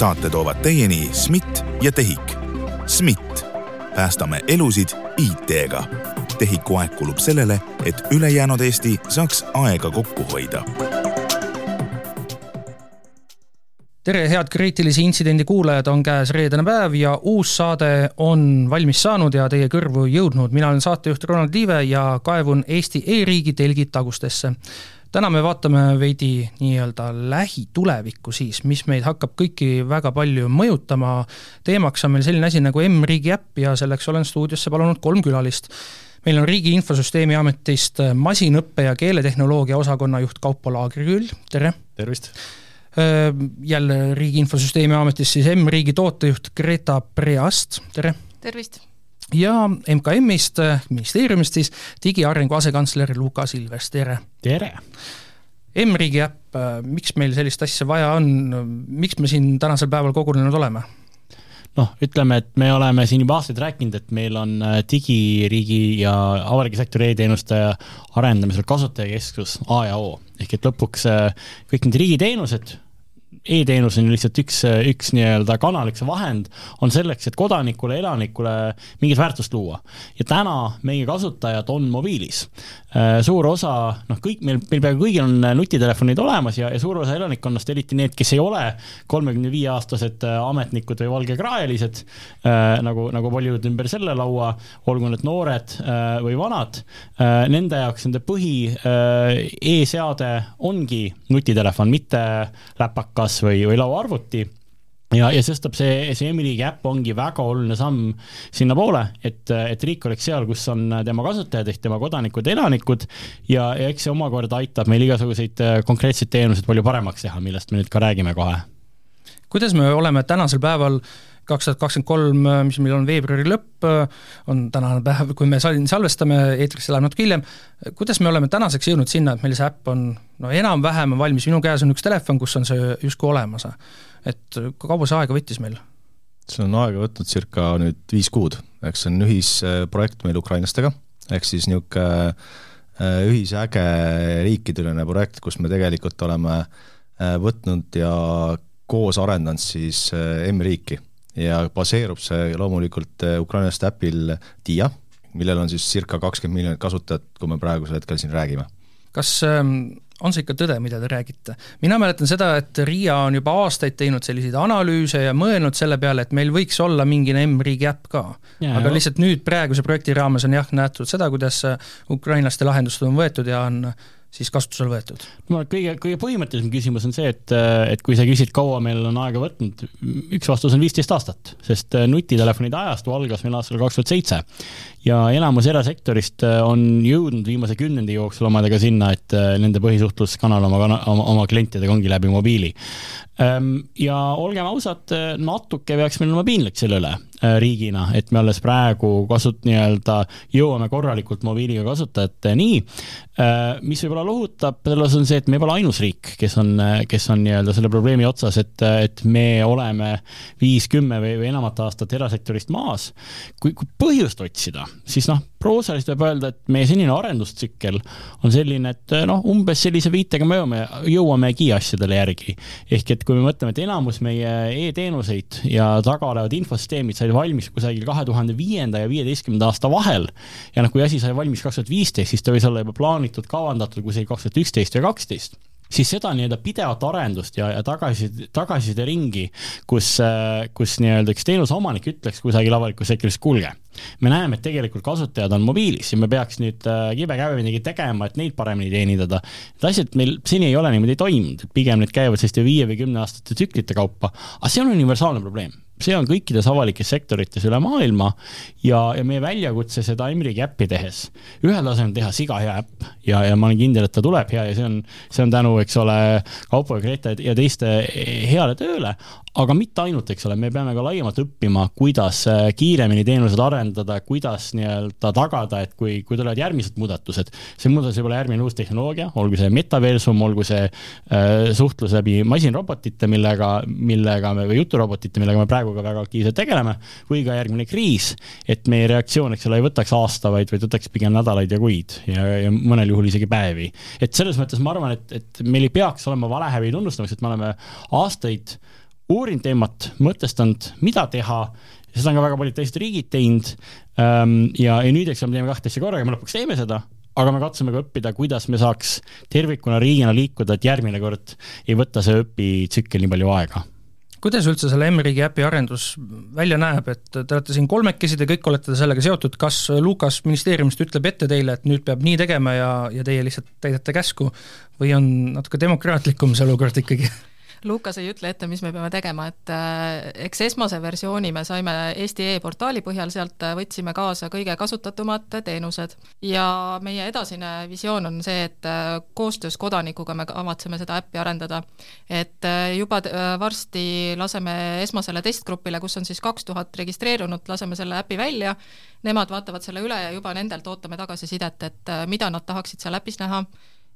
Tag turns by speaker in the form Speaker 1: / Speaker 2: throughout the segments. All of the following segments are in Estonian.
Speaker 1: saate toovad teieni SMIT ja TEHIK. SMIT, päästame elusid IT-ga. TEHIK-u aeg kulub sellele, et ülejäänud Eesti saaks aega kokku hoida
Speaker 2: tere, head kriitilise intsidendi kuulajad, on käes reedene päev ja uus saade on valmis saanud ja teie kõrvu jõudnud. mina olen saatejuht Ronald Liive ja kaevun Eesti e-riigi telgid tagustesse. Täna me vaatame veidi nii-öelda lähitulevikku siis, mis meid hakkab kõiki väga palju mõjutama. teemaks on meil selline asi nagu M-riigi äpp ja selleks olen stuudiosse palunud kolm külalist meil on Riigi Infosüsteemi Ametist masinõppe ja keeletehnoloogia osakonna juht Kaupo Laagri-Küll, tere!
Speaker 3: tervist!
Speaker 2: jälle Riigi Infosüsteemi Ametis siis M-riigi tootejuht Greta Preast, tere!
Speaker 4: tervist!
Speaker 2: Ja MKM-ist, ministeeriumist siis, digiarengu asekantsler Luka Silves, tere!
Speaker 3: tere!
Speaker 2: M-riigi äpp, miks meil sellist asja vaja on, miks me siin tänasel päeval kogunenud oleme?
Speaker 3: noh, ütleme, et me oleme siin juba aastaid rääkinud, et meil on digiriigi ja avaliku sektori e-teenuste arendamisel kasutajakeskus A ja O ehk et lõpuks kõik need riigiteenused e-teenus on lihtsalt üks, üks nii-öelda kanal, üks vahend, on selleks, et kodanikule, elanikule mingit väärtust luua. ja täna meie kasutajad on mobiilis. Äh, suur osa, noh, kõik meil, meil peaaegu kõigil on nutitelefonid olemas ja, ja suur osa elanikkonnast, eriti need, kes ei ole kolmekümne viie aastased äh, ametnikud või valgekraelised äh,, nagu, nagu paljud ümber selle laua, olgu need noored äh, või vanad äh,, nende jaoks nende põhi äh, e-seade ongi nutitelefon, mitte läpakas majas või, või lauaarvuti ja, ja sestap see, see Emiligi äpp ongi väga oluline samm sinnapoole, et, et riik oleks seal, kus on tema kasutajad ehk tema kodanikud, elanikud ja, ja eks see omakorda aitab meil igasuguseid äh, konkreetseid teenuseid palju paremaks teha, millest me nüüd ka räägime kohe.
Speaker 2: kuidas me oleme tänasel päeval kaks tuhat kakskümmend kolm, mis meil on veebruari lõpp, on tänane päev, kui me salvestame, eetrisse läheb natuke hiljem, kuidas me oleme tänaseks jõudnud sinna, et meil see äpp on no enam-vähem valmis, minu käes on üks telefon, kus on see justkui olemas. et kaua see aega võttis meil?
Speaker 5: see on aega võtnud circa nüüd viis kuud, eks see on ühisprojekt meil ukrainlastega, ehk siis niisugune äh, ühisäge riikideülene projekt, kus me tegelikult oleme äh, võtnud ja koos arendanud siis äh, M-riiki ja baseerub see loomulikult äh, ukrainlaste äpil Dia, millel on siis circa kakskümmend miljonit kasutajat, kui me praegusel hetkel siin räägime.
Speaker 2: kas ähm, on see ikka tõde, mida te räägite? mina mäletan seda, et RIA on juba aastaid teinud selliseid analüüse ja mõelnud selle peale, et meil võiks olla mingi M-riigi äpp ka. aga lihtsalt nüüd praeguse projekti raames on jah, nähtud seda, kuidas ukrainlaste lahendused on võetud ja on siis kasutusele võetud?
Speaker 3: no kõige, kõige põhimõttelisem küsimus on see, et, et kui sa küsid, kaua meil on aega võtnud, üks vastus on viisteist aastat, sest nutitelefonide ajastu algas meil aastal kaks tuhat seitse ja enamus erasektorist on jõudnud viimase kümnendi jooksul omadega sinna, et nende põhisuhtluskanal oma, oma, oma klientidega ongi läbi mobiili. Ehm, ja olgem ausad, natuke peaks meil olema piinlik selle üle äh, riigina, et me alles praegu kasut-, nii-öelda jõuame korralikult mobiiliga kasutajateni. Äh, mis võib-olla lohutab selles on see, et me pole ainus riik, kes on, kes on nii-öelda selle probleemi otsas, et, et me oleme viis, kümme või, või enamat aastat erasektorist maas. kui, kui põhjust otsida, siis noh, proosaliselt võib öelda, et meie senine arendustsükkel on selline, et noh, umbes sellise viitega me jõuame, jõuamegi asjadele järgi. ehk et kui me mõtleme, et enamus meie e-teenuseid ja taga olevad infosüsteemid said valmis kusagil kahe tuhande viienda ja viieteistkümnenda aasta vahel ja noh, kui asi sai valmis kaks tuhat viisteist, siis ta võis olla juba plaanitud, kavandatud kusagil kaks tuhat üksteist või kaksteist siis seda nii-öelda pidevat arendust ja, ja tagasiside, tagasiside ringi, kus, kus nii-öelda üks teenuse omanik ütleks kusagil avalikus sektoris, kuulge, me näeme, et tegelikult kasutajad on mobiilis ja me peaks nüüd äh, kibe-käbe midagi tegema, et neid paremini teenindada. Need asjad meil seni ei ole niimoodi toimunud, et pigem need käivad selliste viie või kümne aastate tsüklite kaupa, aga see on universaalne probleem. See on kõikides avalikes sektorites üle maailma ja, ja meie väljakutse seda Emrigi äppi tehes, ühel tasemel teha siga hea äpp ja, ja ma olen kindel, et ta tuleb hea ja see on, see on tänu, eks ole, Kaupo ja Grete ja teiste heale tööle, aga mitte ainult, eks ole, me peame ka laiemalt õppima, kuidas äh, kiiremini teenuseid arendada, kuidas nii-öelda tagada, et kui, kui tulevad järgmised muudatused, see muudatus võib olla järgmine uus tehnoloogia, olgu see metaversum, olgu see äh, suhtlus läbi masinrobotite, millega, millega me, või juturobotite, millega me praegu ka väga aktiivselt tegeleme, või ka järgmine kriis, et meie reaktsioon, eks ole, ei võtaks aasta, vaid, võtaks pigem nädalaid ja kuid ja, ja mõnel juhul isegi päevi. et selles mõttes ma arvan, et, et meil ei peaks olema valehäbi tunnustamiseks, et me oleme aastaid uurinud teemat, mõtestanud, mida teha, seda on ka väga paljud teised riigid teinud. Ähm, ja, ja nüüd, eks me teeme kahte asja korraga, me lõpuks teeme seda, aga me katsume ka õppida, kuidas me saaks tervikuna riigina liikuda, et järgmine kord ei võta see õpitsükkel nii palju aega.
Speaker 2: Kuidas üldse selle M-riigi äpi arendus välja näeb, et te olete siin kolmekesi, te kõik olete sellega seotud, kas Lukas ministeeriumist ütleb ette teile, et nüüd peab nii tegema ja, ja teie lihtsalt täidate käsku või on natuke demokraatlikum see olukord ikkagi?
Speaker 4: Lukas ei ütle ette, mis me peame tegema, et äh, eks esmase versiooni me saime Eesti e-portaali põhjal, sealt äh, võtsime kaasa kõige kasutatumad teenused. Ja meie edasine visioon on see, et äh, koostöös kodanikuga me kavatseme seda äppi arendada. et juba varsti laseme esmasele testgrupile, kus on siis kaks tuhat registreerunut, laseme selle äpi välja, nemad vaatavad selle üle ja juba nendelt ootame tagasisidet, et mida nad tahaksid seal äpis näha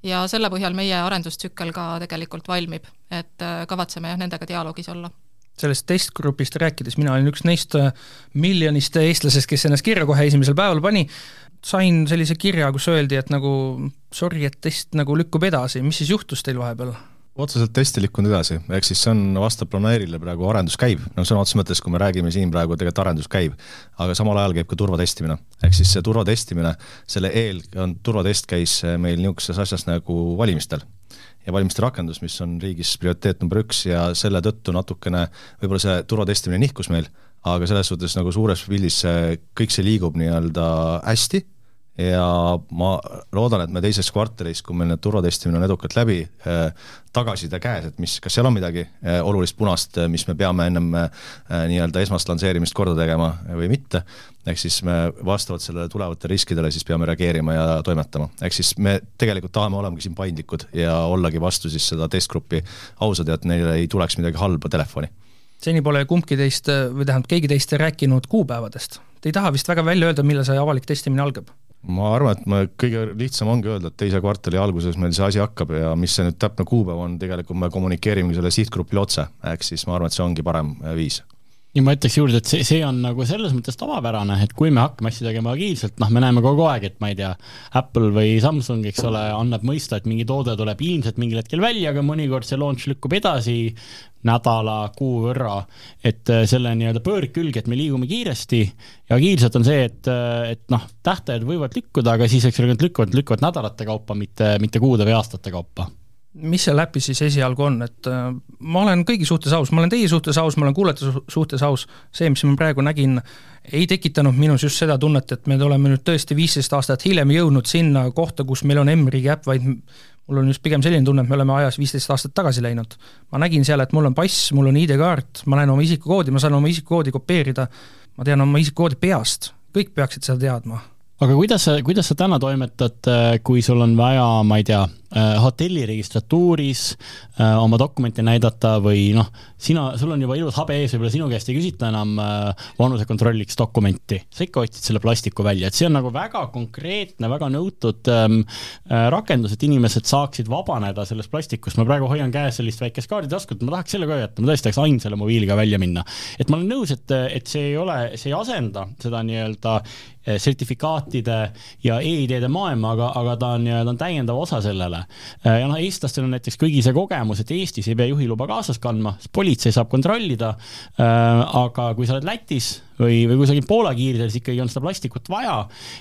Speaker 4: ja selle põhjal meie arendustsükkel ka tegelikult valmib, et äh, kavatseme jah, nendega dialoogis olla.
Speaker 2: Sellest testgrupist rääkides, mina olin üks neist äh, miljonist eestlasest, kes ennast kirja kohe esimesel päeval pani, sain sellise kirja, kus öeldi, et nagu sorry, et test nagu lükkub edasi, mis siis juhtus teil vahepeal?
Speaker 5: Otseselt testi lükkunud edasi, ehk siis see on vastav planeerile praegu arendus käib, no sõna otseses mõttes, kui me räägime siin praegu, tegelikult arendus käib, aga samal ajal käib ka turvatestimine. ehk siis see turvatestimine, selle eel on, turvatest käis meil niisuguses asjas nagu valimistel. Ja valimiste rakendus, mis on riigis prioriteet number üks ja selle tõttu natukene võib-olla see turvatestimine nihkus meil, aga selles suhtes nagu suures pildis see, kõik see liigub nii-öelda hästi ja ma loodan, et me teises kvartalis, kui meil need turvatestimine on edukalt läbi, äh, tagasiside käes, et mis, kas seal on midagi äh, olulist punast, äh, mis me peame ennem nii-öelda esmast lansseerimist korda tegema või mitte, ehk siis me vastavalt sellele tulevatele riskidele siis peame reageerima ja toimetama. ehk siis me tegelikult tahame olemagi siin paindlikud ja ollagi vastu siis seda testgrupi ausad ja et neile ei tuleks midagi halba telefoni
Speaker 2: seni pole kumbki teist või tähendab, keegi teist rääkinud kuupäevadest. Te ei taha vist väga välja öelda, millal see avalik testimine algab?
Speaker 5: Ma arvan, et ma kõige lihtsam ongi öelda, et teise kvartali alguses meil see asi hakkab ja mis see nüüd täpne kuupäev on, tegelikult me kommunikeerimegi selle sihtgrupile otse, ehk siis ma arvan, et see ongi parem viis
Speaker 3: ja ma ütleks juurde, et see, see on nagu selles mõttes tavapärane, et kui me hakkame asju tegema agiilselt, noh, me näeme kogu aeg, et ma ei tea, Apple või Samsung, eks ole, annab mõista, et mingi toode tuleb ilmselt mingil hetkel välja, aga mõnikord see launch lükkub edasi nädala, kuu võrra, et äh, selle nii-öelda pöörkülg, et me liigume kiiresti ja agiilselt on see, et, äh, et noh, tähtajad võivad lükkuda, aga siis, eks ole, nad lükkuvad, lükkuvad nädalate kaupa, mitte, mitte kuude või aastate kaupa
Speaker 2: mis seal äpis siis esialgu on, et äh, ma olen kõigi suhtes aus, ma olen teie suhtes aus, ma olen kuulajate suhtes aus, see, mis ma praegu nägin, ei tekitanud minus just seda tunnet, et me oleme nüüd tõesti viisteist aastat hiljem jõudnud sinna kohta, kus meil on M-riigi äpp, vaid mul on just pigem selline tunne, et me oleme ajas viisteist aastat tagasi läinud. ma nägin seal, et mul on pass, mul on ID-kaart, ma näen oma isikukoodi, ma saan oma isikukoodi kopeerida, ma tean oma isikukoodi peast, kõik peaksid seda teadma.
Speaker 3: Aga kuidas sa, kuidas sa täna toimetad, äh, kui sul on vaja, ma ei tea, hotelli registratuuris äh, oma dokumente näidata või noh, sina, sul on juba ilus habe ees, võib-olla sinu käest ei küsita enam vanusekontrolliks dokumenti, sa ikka otsid selle plastiku välja, et see on nagu väga konkreetne, väga nõutud ähm, rakendus, et inimesed saaksid vabaneda sellest plastikust, ma praegu hoian käes sellist väikest kaarditaskut, ma tahaks selle ka jätta, ma tõesti tahaks ainult selle mobiiliga välja minna. et ma olen nõus, et, et see ei ole, see ei asenda seda nii-öelda sertifikaatide ja e-ideede maailma, aga, aga ta on nii-öelda täiendav osa sellele. Eh, ja noh, eestlastel on näiteks kõigi see kogemus, et Eestis ei pea juhiluba kaasas kandma, politsei saab kontrollida. Eh, aga kui sa oled Lätis või, või kusagil Poola kiiridel, siis ikkagi on seda plastikut vaja.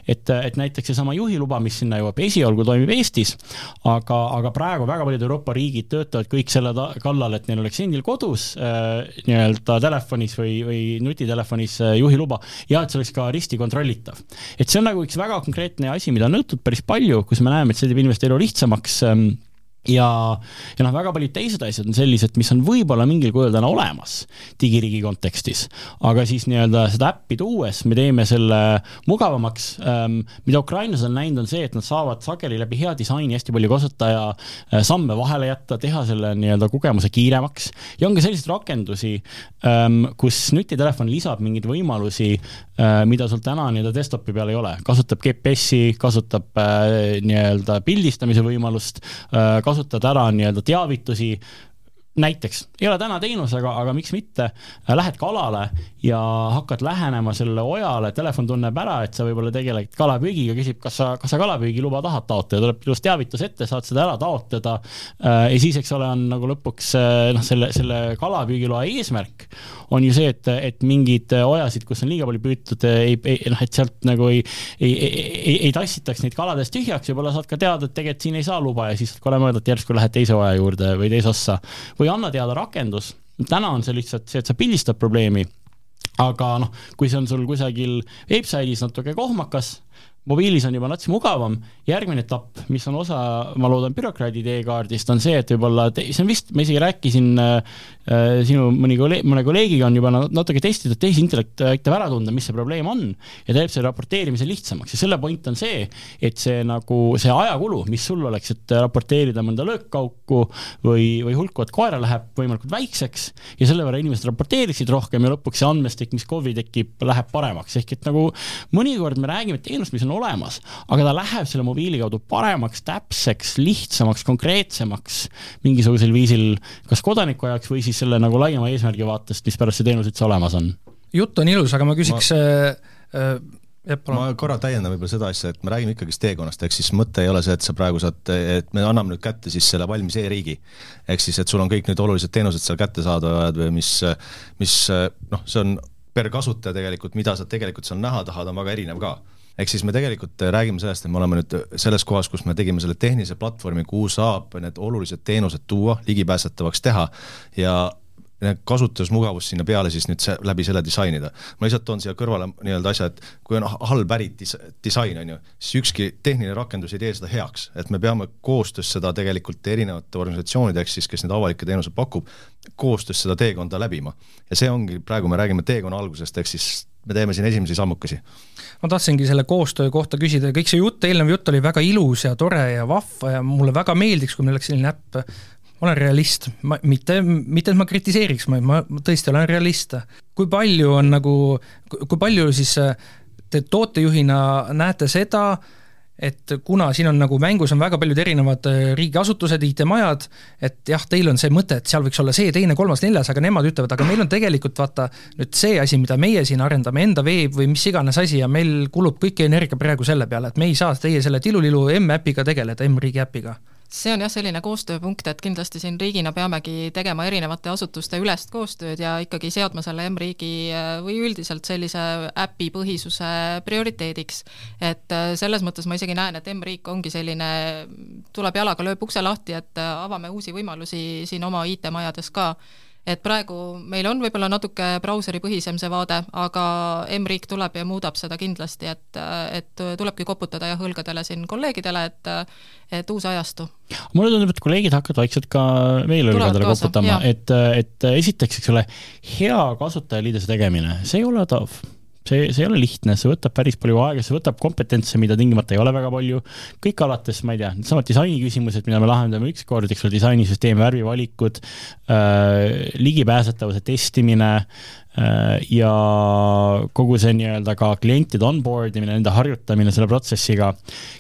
Speaker 3: et, et näiteks seesama juhiluba, mis sinna jõuab, esialgu toimib Eestis, aga, aga praegu väga paljud Euroopa riigid töötavad kõik selle kallal, et neil oleks endil kodus äh, nii-öelda telefonis või, või nutitelefonis äh, juhiluba ja et see oleks ka risti kontrollitav. et see on nagu üks väga konkreetne asi, mida on nõutud päris palju, kus me näeme, et see teeb inimeste elu lihtsamaks ähm, ja, ja noh, väga paljud teised asjad on sellised, mis on võib-olla mingil kujul täna olemas digiriigi kontekstis, aga siis nii-öelda seda äppi tuues me teeme selle mugavamaks. Ähm,. mida ukrainlased on näinud, on see, et nad saavad sageli läbi hea disaini hästi palju kasutaja äh, samme vahele jätta, teha selle nii-öelda kogemuse kiiremaks. Ja on ka selliseid rakendusi ähm,, kus nutitelefon lisab mingeid võimalusi äh,, mida sul täna nii-öelda desktopi peal ei ole, kasutab GPS-i, kasutab äh, nii-öelda pildistamise võimalust äh,, kasutad ära nii-öelda teavitusi, näiteks, ei ole täna teenus, aga, aga miks mitte, lähed kalale ja hakkad lähenema sellele ojale, telefon tunneb ära, et sa võib-olla tegeled kalapüügiga, küsib, kas sa, kas sa kalapüügiluba tahad taotleda, tuleb ilus teavitus ette, saad seda ära taotleda. ja siis, eks ole, on nagu lõpuks noh, selle, selle kalapüügiloa eesmärk on ju see, et, et mingeid ojasid, kus on liiga palju püütud, ei, ei noh, et sealt nagu ei, ei, ei, ei, ei tassitaks neid kaladest tühjaks, võib-olla saad ka teada, et tegelikult siin ei saa luba ja siis kole mõelda, et järsku lähed teise oja juurde või teise ossa või anna teada rakendus, täna on see lihtsalt see, et sa pildistad probleemi, aga noh, kui see on sul kusagil webside'is natuke kohmakas, mobiilis on juba nats mugavam, järgmine etapp, mis on osa, ma loodan, bürokraadi teekaardist, on see, et võib-olla, see on vist, ma isegi rääkisin äh, sinu mõni kolleeg, mõne kolleegiga on juba natuke testitud, tehisintellekt aitab ära tunda, mis see probleem on ja teeb selle raporteerimise lihtsamaks. Ja selle point on see, et see nagu, see ajakulu, mis sul oleks, et raporteerida mõnda löökkauku või, või hulkuvat koera läheb võimalikult väikseks ja selle võrra inimesed raporteeriksid rohkem ja lõpuks see andmestik, mis KOV-i tekib, läheb paremaks, ehk et nagu mõnikord me räägime teenust, mis on olemas, aga ta läheb selle mobiili kaudu paremaks, täpseks, lihtsamaks, konkreetsemaks mingisugusel viisil kas kodaniku jaoks või siis selle nagu laiema eesmärgi vaatest, mispärast see teenus üldse olemas on.
Speaker 2: jutt on ilus, aga ma küsiks ma... äh,
Speaker 5: Jah, ma korra täiendan võib-olla seda asja, et me räägime ikkagist teekonnast, ehk siis mõte ei ole see, et sa praegu saad, et me anname nüüd kätte siis selle valmis e-riigi. ehk siis, et sul on kõik need olulised teenused seal kättesaadavad või mis, mis noh, see on per kasutaja tegelikult, mida sa tegelikult seal näha tahad, on väga erinev ka ehk siis me tegelikult räägime sellest, et me oleme nüüd selles kohas, kus me tegime selle tehnilise platvormi, kuhu saab need olulised teenused tuua, ligipääsetavaks teha ja kasutusmugavust sinna peale siis nüüd see, läbi selle disainida. ma lihtsalt toon siia kõrvale nii-öelda asja, et kui on halb äri dis-, disain, on ju, siis ükski tehniline rakendus ei tee seda heaks, et me peame koostöös seda tegelikult erinevate organisatsioonide, ehk siis kes neid avalikke teenuseid pakub, koostöös seda teekonda läbima. ja see ongi, praegu me räägime teekonna algusest, ehk siis me teeme siin esimesi sammukesi.
Speaker 2: ma tahtsingi selle koostöö kohta küsida, kõik see jutt, eelnev jutt oli väga ilus ja tore ja vahva ja mulle väga meeldiks, kui meil oleks selline äpp, ma olen realist, ma mitte, mitte et ma kritiseeriks, ma, ma tõesti olen realist. kui palju on nagu, kui palju siis te tootejuhina näete seda, et kuna siin on nagu mängus on väga paljud erinevad äh, riigiasutused, IT-majad, et jah, teil on see mõte, et seal võiks olla see, teine, kolmas, neljas, aga nemad ütlevad, aga meil on tegelikult vaata nüüd see asi, mida meie siin arendame, enda veeb või mis iganes asi ja meil kulub kõik energia praegu selle peale, et me ei saa teie selle tilulilu M-äpiga tegeleda, M-riigi äpiga
Speaker 4: see on jah, selline koostööpunkt, et kindlasti siin riigina peamegi tegema erinevate asutuste ülest koostööd ja ikkagi seadma selle M-riigi äh, või üldiselt sellise äpi põhisuse prioriteediks. et äh, selles mõttes ma isegi näen, et M-riik ongi selline, tuleb jalaga, lööb ukse lahti, et äh, avame uusi võimalusi siin oma IT-majades ka et praegu meil on võib-olla natuke brauseripõhisem see vaade, aga M-riik tuleb ja muudab seda kindlasti, et, et tulebki koputada jah õlgadele siin kolleegidele, et et uus ajastu.
Speaker 3: mulle tundub, et kolleegid hakkavad vaikselt ka meil õlgadele koputama, et, et esiteks, eks ole, hea kasutajaliidese tegemine, see ei ole odav see, see ei ole lihtne, see võtab päris palju aega, see võtab kompetentse, mida tingimata ei ole väga palju, kõik alates, ma ei tea, needsamad disaini küsimused, mida me lahendame ükskord, eks ole, disainisüsteem, värvivalikud äh,, ligipääsetavuse testimine äh,, ja kogu see nii-öelda ka klientide onboard imine, nende harjutamine selle protsessiga,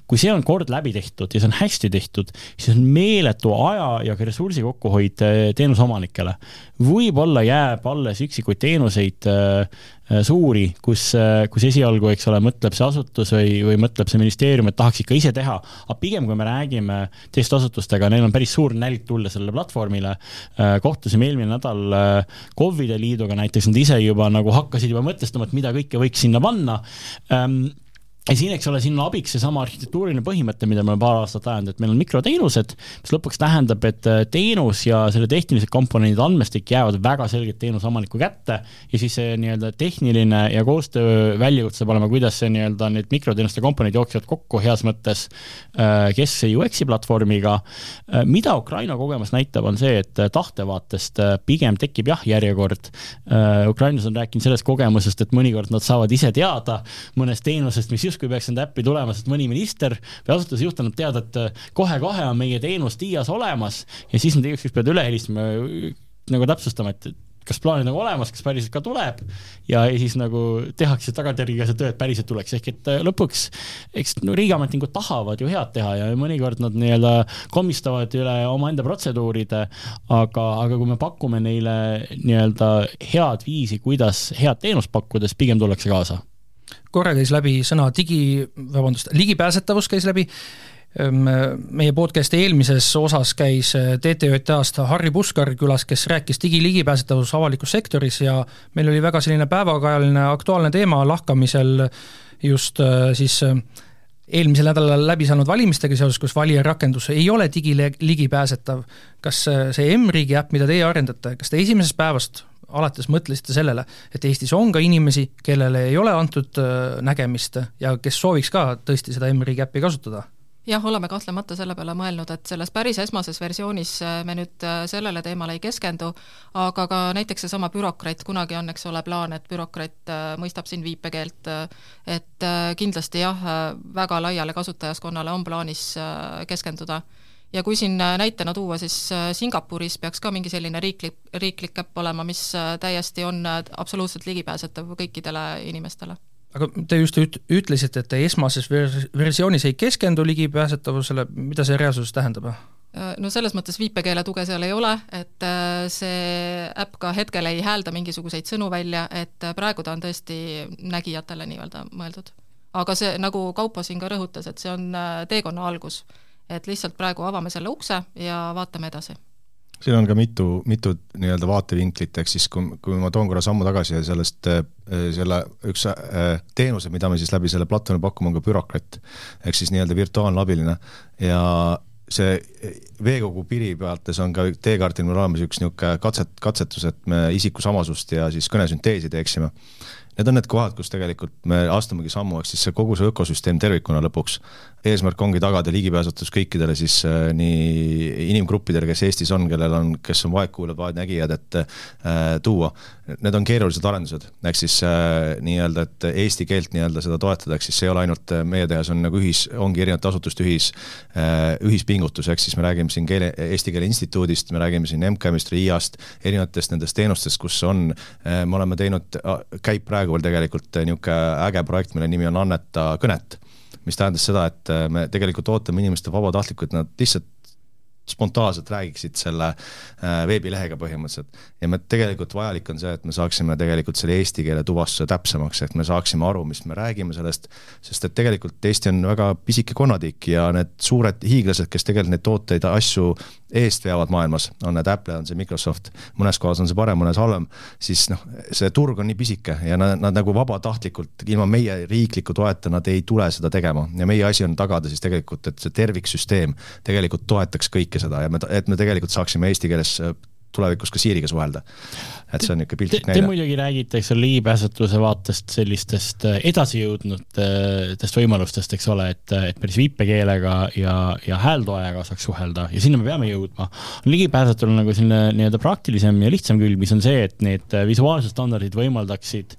Speaker 3: kui see on kord läbi tehtud ja see on hästi tehtud, siis on meeletu aja ja ka ressursi kokkuhoid äh, teenuseomanikele. võib-olla jääb alles üksikuid teenuseid äh, suuri, kus, äh, kus esialgu, eks ole, mõtleb see asutus või, või mõtleb see ministeerium, et tahaks ikka ise teha, aga pigem, kui me räägime teiste asutustega, neil on päris suur nälg tulla sellele platvormile, äh, kohtusime eelmine nädal KOV-ide liiduga näiteks, nad ise juba nagu hakkasid juba mõtestama, et mida kõike võiks sinna panna ja siin, eks ole, siin on abiks seesama arhitektuuriline põhimõte, mida me oleme paar aastat ajanud, et meil on mikroteenused, mis lõpuks tähendab, et äh, teenus ja selle tehnilised komponendid, andmestik jäävad väga selgelt teenuseomaniku kätte ja siis see nii-öelda tehniline ja koostöö väljakutse saab olema, kuidas see nii-öelda need mikroteenuste komponendid jooksevad kokku heas mõttes äh, keskse UX-i platvormiga. Äh, mida Ukraina kogemus näitab, on see, et tahtevaatest pigem tekib jah, järjekord. ukrainlased on rääkinud sellest kogemusest, et mõnikord nad saavad ise teada mõnest teenusest, mis just justkui peaks enda äppi tulema, sest mõni minister või asutuse juht annab teada, et äh, kohe-kohe on meie teenus Dias olemas ja siis nad igaks juhuks peavad üle helistama, nagu täpsustama, et kas plaanid nagu olemas, kas päriselt ka tuleb ja, siis nagu tehakse tagantjärgi see töö, et päriselt tuleks, ehk et äh, lõpuks eks no riigiametnikud tahavad ju head teha ja mõnikord nad nii-öelda komistavad üle omaenda protseduuride, aga, aga kui me pakume neile nii-öelda head viisi, kuidas head teenust pakkuda, siis pigem tullakse kaasa
Speaker 2: korra käis läbi sõna digi, vabandust, ligipääsetavus käis läbi. Ehm, meie podcast'i eelmises osas käis eh, TTJA-st Harri Puskar külas, kes rääkis digiligipääsetavus avalikus sektoris ja meil oli väga selline päevakajaline aktuaalne teema lahkamisel just eh, siis eh, eelmisel nädalal läbi saanud valimistega seoses, kus valijarakendus ei ole digiligipääsetav. kas see M-riigi äpp, mida teie arendate, kas te esimesest päevast alates mõtlesite sellele, et Eestis on ka inimesi, kellele ei ole antud nägemist ja kes sooviks ka tõesti seda M-riigi äppi kasutada?
Speaker 4: Jah, oleme kahtlemata selle peale mõelnud, et selles päris esmases versioonis äh, me nüüd äh, sellele teemale ei keskendu, aga ka näiteks seesama bürokraat, kunagi on, eks ole, plaan, et bürokraat äh, mõistab siin viipekeelt, et kindlasti jah, väga laiale kasutajaskonnale on plaanis keskenduda. ja kui siin näitena tuua, siis Singapuris peaks ka mingi selline riiklik, riiklik äpp olema, mis täiesti on absoluutselt ligipääsetav kõikidele inimestele
Speaker 2: aga te just üt-, ütlesite, et te esmases vers-, versioonis ei keskendu ligipääsetavusele, mida see reaalsuses tähendab?
Speaker 4: Äh, no selles mõttes viipekeele tuge seal ei ole, et äh, see äpp ka hetkel ei häälda mingisuguseid sõnu välja, et äh, praegu ta on tõesti nägijatele nii-öelda mõeldud. aga see, nagu Kaupo siin ka rõhutas, et see on teekonna algus. et lihtsalt praegu avame selle ukse ja vaatame edasi
Speaker 5: siin on ka mitu, mitu nii-öelda vaatevinklit, ehk siis kui, kui ma toon korra sammu tagasi sellest äh, selle üks äh, teenuse, mida me siis läbi selle platvormi pakume, on ka bürokraat. ehk siis nii-öelda virtuaalne abiline ja see veekogu piri pealtes on ka teekaardil meil olemas üks niisugune katset, katsetus, et me isikusamasust ja siis kõnesünteesi teeksime need on need kohad, kus tegelikult me astumegi sammu, ehk siis see kogu see ökosüsteem tervikuna lõpuks. eesmärk ongi tagada ligipääsetus kõikidele siis äh, nii inimgruppidele, kes Eestis on, kellel on, kes on vaegkuuljad, vaegnägijad, et äh, tuua. Need on keerulised arendused, ehk siis äh, nii-öelda, et eesti keelt nii-öelda seda toetada, ehk siis see ei ole ainult äh, meie teha, see on nagu ühis, ongi erinevate asutuste ühis äh,, ühispingutus, ehk siis me räägime siin keele, Eesti Keele Instituudist, me räägime siin MKM-ist, RIA-st, erinevatest nendest teenustest, kus on äh,, me oleme teinud, käib praegu praegu veel tegelikult niisugune äge projekt, mille nimi on Anneta kõnet, mis tähendas seda, et me tegelikult ootame inimeste vabatahtlikku, et nad lihtsalt spontaanselt räägiksid selle äh, veebilehega põhimõtteliselt. ja me tegelikult vajalik on see, et me saaksime tegelikult selle eesti keele tuvastuse täpsemaks, et me saaksime aru, mis me räägime sellest, sest et tegelikult Eesti on väga pisike konnatiik ja need suured hiiglased, kes tegelikult neid tooteid, asju eest veavad maailmas, on need Apple, on see Microsoft, mõnes kohas on see parem, mõnes halvem, siis noh, see turg on nii pisike ja nad, nad nagu vabatahtlikult, ilma meie riikliku toeta nad ei tule seda tegema ja meie asi on tagada siis tegelikult, et see terviksüsteem tegelikult toetaks kõike seda ja me, et me tegelikult saaksime eesti keeles tulevikus ka Siiriga suhelda et see on niisugune piltlik
Speaker 3: näide. Te muidugi räägite, eks ole, ligipääsetavuse vaatest sellistest äh, edasijõudnutest võimalustest, eks ole, et, et päris viipekeelega ja, ja häältoajaga saaks suhelda ja sinna me peame jõudma. ligipääsetavul on nagu selline nii-öelda praktilisem ja lihtsam külg, mis on see, et need visuaalsed standardid võimaldaksid,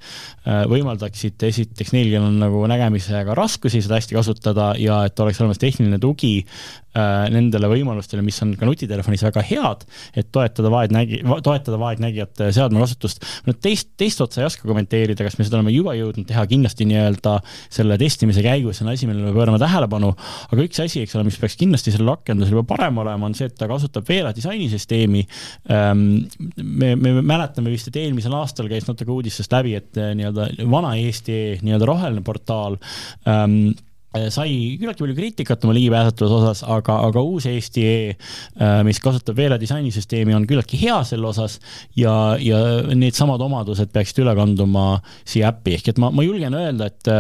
Speaker 3: äh, võimaldaksid esiteks neil, kellel on nagu nägemisega raskusi, seda hästi kasutada ja et oleks olemas tehniline tugi äh, nendele võimalustele, mis on ka nutitelefonis väga head, et toetada vaegnägi-, toetada vaegnägijate seadmekasutust. nüüd teist, teist otsa ei oska kommenteerida, kas me seda oleme juba jõudnud teha, kindlasti nii-öelda selle testimise käigus on asi, millele me pöörame tähelepanu, aga üks asi, eks ole, mis peaks kindlasti sellel rakendusel juba parem olema, on see, et ta kasutab Veela disainisüsteemi. Ehm, me, me mäletame vist, et eelmisel aastal käis natuke uudistest läbi, et eh, nii-öelda vana Eesti nii-öelda roheline portaal ähm, Äh, sai küllaltki palju kriitikat oma ligipääsetavuse osas, aga, aga uus Eesti E, äh, mis kasutab Veela disainisüsteemi, on küllaltki hea selle osas ja, ja needsamad omadused peaksid üle kanduma siia äppi, ehk et ma, ma julgen öelda, et,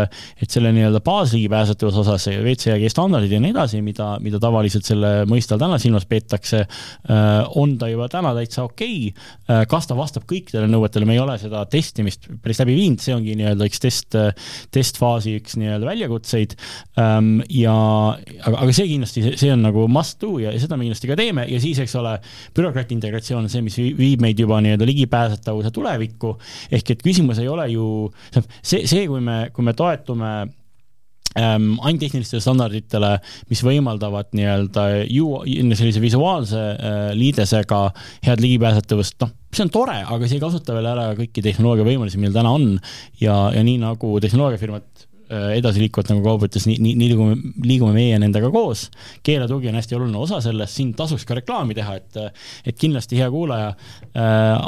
Speaker 3: et selle nii-öelda baasligipääsetavuse osas WCAG standardid ja nii edasi, mida, mida tavaliselt selle mõiste all täna silmas peetakse, äh, on ta juba täna täitsa okei okay.. kas ta vastab kõikidele nõuetele, me ei ole seda testimist päris läbi viinud, see ongi nii-öelda üks test, testfaasi üks nii-öelda väljakutseid ja aga, aga see kindlasti, see on nagu must do ja seda me kindlasti ka teeme ja siis, eks ole, bürokraati integratsioon on see, mis viib meid juba nii-öelda ligipääsetavuse tulevikku. ehk et küsimus ei ole ju see, see, kui me, kui me toetume ähm, ainult tehnilistele standarditele, mis võimaldavad nii-öelda ju sellise visuaalse äh, liidesega head ligipääsetavust, noh, see on tore, aga see ei kasuta veel ära kõiki tehnoloogia võimalusi, meil täna on ja, ja nii nagu tehnoloogiafirmad Äh, edasi liikuvad, nagu Kaubo ütles, nii, nii, nii liigume, liigume meie nendega koos. keeletugi on hästi oluline osa sellest, siin tasuks ka reklaami teha, et, et kindlasti hea kuulaja äh,,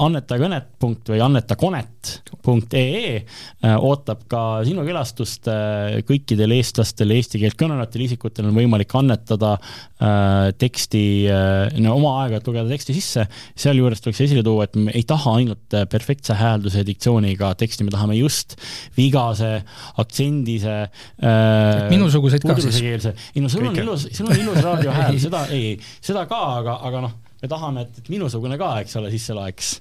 Speaker 3: annetakõnet punkt või annetakonet.ee äh, ootab ka sinu külastust äh,. kõikidel eestlastel, eesti keelt kõnelevatel isikutel on võimalik annetada äh, teksti äh,, no oma aeg-ajalt lugeda teksti sisse. sealjuures tuleks esile tuua, et me ei taha ainult perfektse häälduse ja diktsiooniga teksti, me tahame just vigase aktsendi indise
Speaker 2: äh,. minusuguseid ka siis.
Speaker 3: ei no sul on ilus, sul on ilus raadiohääl, seda ei, seda ka, aga, aga noh, me tahame, et, et minusugune ka, eks ole, sisse loeks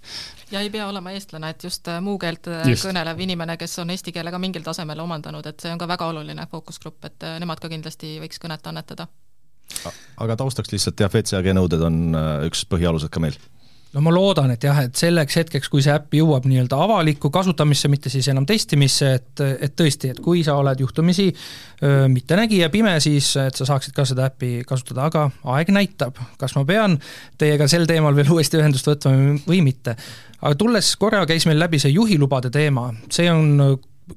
Speaker 4: ja ei pea olema eestlane, et just äh, muu keelt äh, just. kõnelev inimene, kes on eesti keele ka mingil tasemel omandanud, et see on ka väga oluline fookusgrupp, et äh, nemad ka kindlasti võiks kõnet annetada.
Speaker 5: aga taustaks lihtsalt jah, WCAG nõuded on üks põhialused ka meil
Speaker 2: no ma loodan, et jah, et selleks hetkeks, kui see äpp jõuab nii-öelda avalikku kasutamisse, mitte siis enam testimisse, et, et tõesti, et kui sa oled juhtumisi öö, mittenägija, pime, siis et sa saaksid ka seda äppi kasutada, aga aeg näitab, kas ma pean teiega sel teemal veel uuesti ühendust võtma või mitte. aga tulles korra, käis meil läbi see juhilubade teema, see on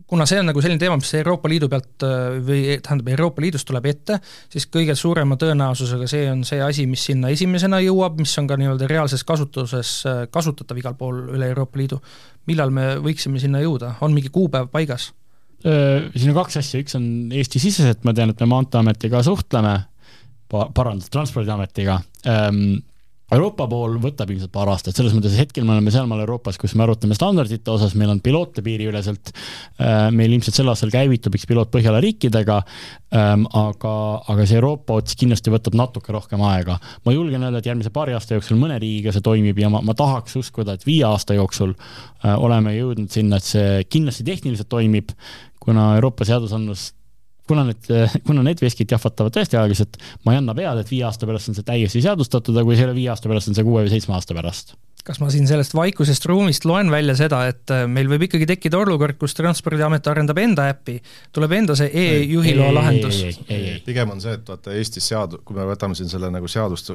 Speaker 2: kuna see on nagu selline teema, mis Euroopa Liidu pealt äh, või tähendab, Euroopa Liidust tuleb ette, siis kõige suurema tõenäosusega see on see asi, mis sinna esimesena jõuab, mis on ka nii-öelda reaalses kasutuses äh, kasutatav igal pool üle Euroopa Liidu. millal me võiksime sinna jõuda, on mingi kuupäev paigas?
Speaker 3: Siin on kaks asja, üks on Eesti-siseselt, ma tean, et me Maanteeametiga suhtleme, parandus Transpordiametiga ähm,, Euroopa pool võtab ilmselt paar aastat, selles mõttes hetkel me oleme sealmaal Euroopas, kus me arutame standardite osas, meil on piloote piiriüleselt, äh, meil ilmselt sel aastal käivitub üks piloot Põhjala riikidega, ähm, aga, aga see Euroopa ots kindlasti võtab natuke rohkem aega. ma julgen öelda, et järgmise paari aasta jooksul mõne riigiga see toimib ja ma, ma tahaks uskuda, et viie aasta jooksul äh, oleme jõudnud sinna, et see kindlasti tehniliselt toimib, kuna Euroopa seadusandlus kuna need, kuna need veskid jahvatavad tõesti aeglaselt, ma ei anna pead, et viie aasta pärast on see täiesti seadustatud, aga kui see ei ole viie aasta pärast, on see kuue või seitsme aasta pärast
Speaker 2: kas ma siin sellest vaikusest ruumist loen välja seda, et äh, meil võib ikkagi tekkida olukord, kus Transpordiamet arendab enda äppi, tuleb enda see e-juhiloa lahendus?
Speaker 5: pigem on see, et vaata Eestis seadu-, kui me võtame siin selle nagu seadust,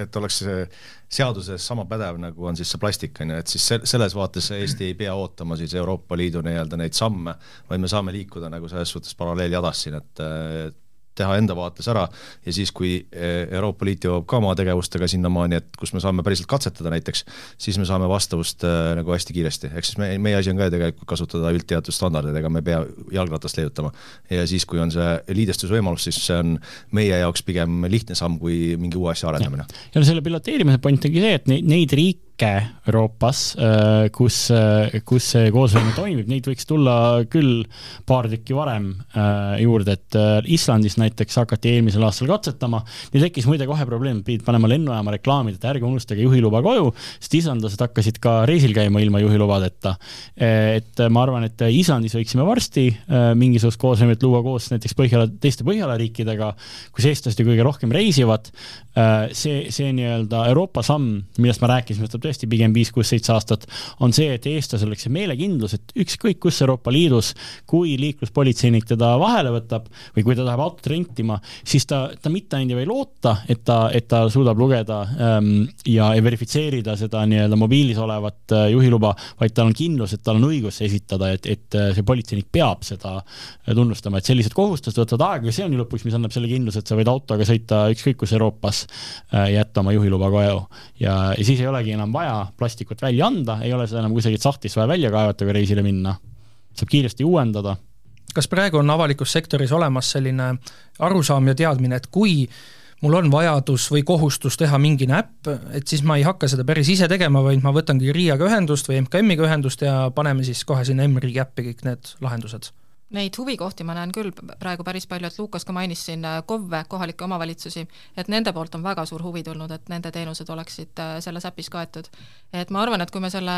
Speaker 5: et oleks see seaduses sama pädev, nagu on siis see plastik, on ju, et siis se-, selles vaates Eesti ei pea ootama siis Euroopa Liidu nii-öelda neid samme, vaid me saame liikuda nagu selles suhtes paralleeljadas siin, et, et teha enda vaates ära ja siis, kui eh, Euroopa Liit jõuab ka oma tegevustega sinnamaani, et kus me saame päriselt katsetada näiteks, siis me saame vastavust äh, nagu hästi kiiresti, ehk siis me, meie asi on ka ju tegelikult kasutada üldteadusstandardeid, ega me ei pea jalgratast leiutama. ja siis, kui on see liidestusvõimalus, siis see on meie jaoks pigem lihtne samm kui mingi uue asja arendamine.
Speaker 3: ja no selle piloteerimise point ongi see, et neid, neid riike, riike Euroopas, äh, kus, äh, kus see koostöö toimib, neid võiks tulla küll paar tükki varem äh, juurde, et Islandis näiteks hakati eelmisel aastal katsetama. Neil tekkis muide kohe probleem, pidid panema lennujaama reklaamid, et ärge unustage juhiluba koju, sest islandlased hakkasid ka reisil käima ilma juhilubadeta. et ma arvan, et Islandis võiksime varsti mingisugust koostööd luua koos näiteks Põhjala, teiste Põhjala riikidega, kus eestlased ju kõige rohkem reisivad. see, see nii-öelda Euroopa samm, millest ma rääkisin, mis tuleb tõesti pigem viis, kuus, seitse aastat, on see, et eestlasel oleks see meelekindlus, et ükskõik kus Euroopa Liidus, kui liikluspolitseinik teda vahele võtab või kui ta tahab autot rentima, siis ta, ta mitte ainult ei või loota, et ta, et ta suudab lugeda ähm, ja, ja verifitseerida seda nii-öelda mobiilis olevat äh, juhiluba, vaid tal on kindlus, et tal on õigus esitada, et, et äh, see politseinik peab seda äh, tunnustama, et sellised kohustused võtavad aega ja see on ju lõpuks, mis annab selle kindluse, et sa võid autoga sõita ükskõik kus Euroopas äh,, jätta oma juhiluba koju. Ja, ja siis ei olegi enam vaja vaja plastikut välja anda, ei ole seda enam kusagilt sahtlist vaja välja kaevata, kui reisile minna. saab kiiresti uuendada.
Speaker 2: kas praegu on avalikus sektoris olemas selline arusaam ja teadmine, et kui mul on vajadus või kohustus teha mingi näpp, et siis ma ei hakka seda päris ise tegema, vaid ma võtangi RIA-ga ühendust või MKM-iga ühendust ja paneme siis kohe sinna M-riigi äppi kõik need lahendused
Speaker 4: Neid huvikohti ma näen küll praegu päris palju, et Lukas ka mainis siin äh, KOV-e, kohalikke omavalitsusi, et nende poolt on väga suur huvi tulnud, et nende teenused oleksid äh, selles äpis kaetud. et ma arvan, et kui me selle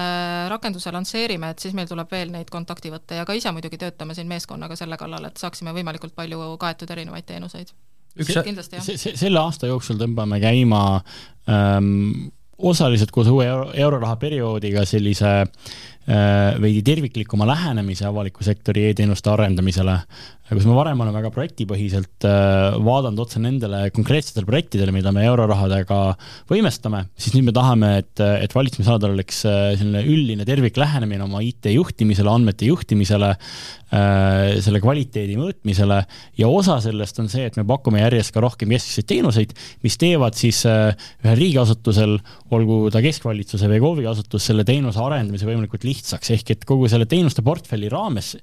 Speaker 4: rakenduse lansseerime, et siis meil tuleb veel neid kontakti võtta ja ka ise muidugi töötame siin meeskonnaga selle kallal, et saaksime võimalikult palju kaetud erinevaid teenuseid.
Speaker 3: üks selle aasta jooksul tõmbame käima ähm, osaliselt koos uue euro, euroraha perioodiga sellise äh, veidi terviklikuma lähenemise avaliku sektori e-teenuste arendamisele kus me varem oleme väga projektipõhiselt äh, vaadanud otsa nendele konkreetsetele projektidele, mida me eurorahadega võimestame, siis nüüd me tahame, et, et valitsemisaladel oleks äh, selline üldine terviklähenemine oma IT juhtimisele, andmete juhtimisele, äh, selle kvaliteedi mõõtmisele. Ja osa sellest on see, et me pakume järjest ka rohkem keskseid teenuseid, mis teevad siis ühel riigiasutusel, olgu ta keskvalitsuse või KOV-i asutus, selle teenuse arendamise võimalikult lihtsaks, ehk et kogu selle teenuste portfelli raames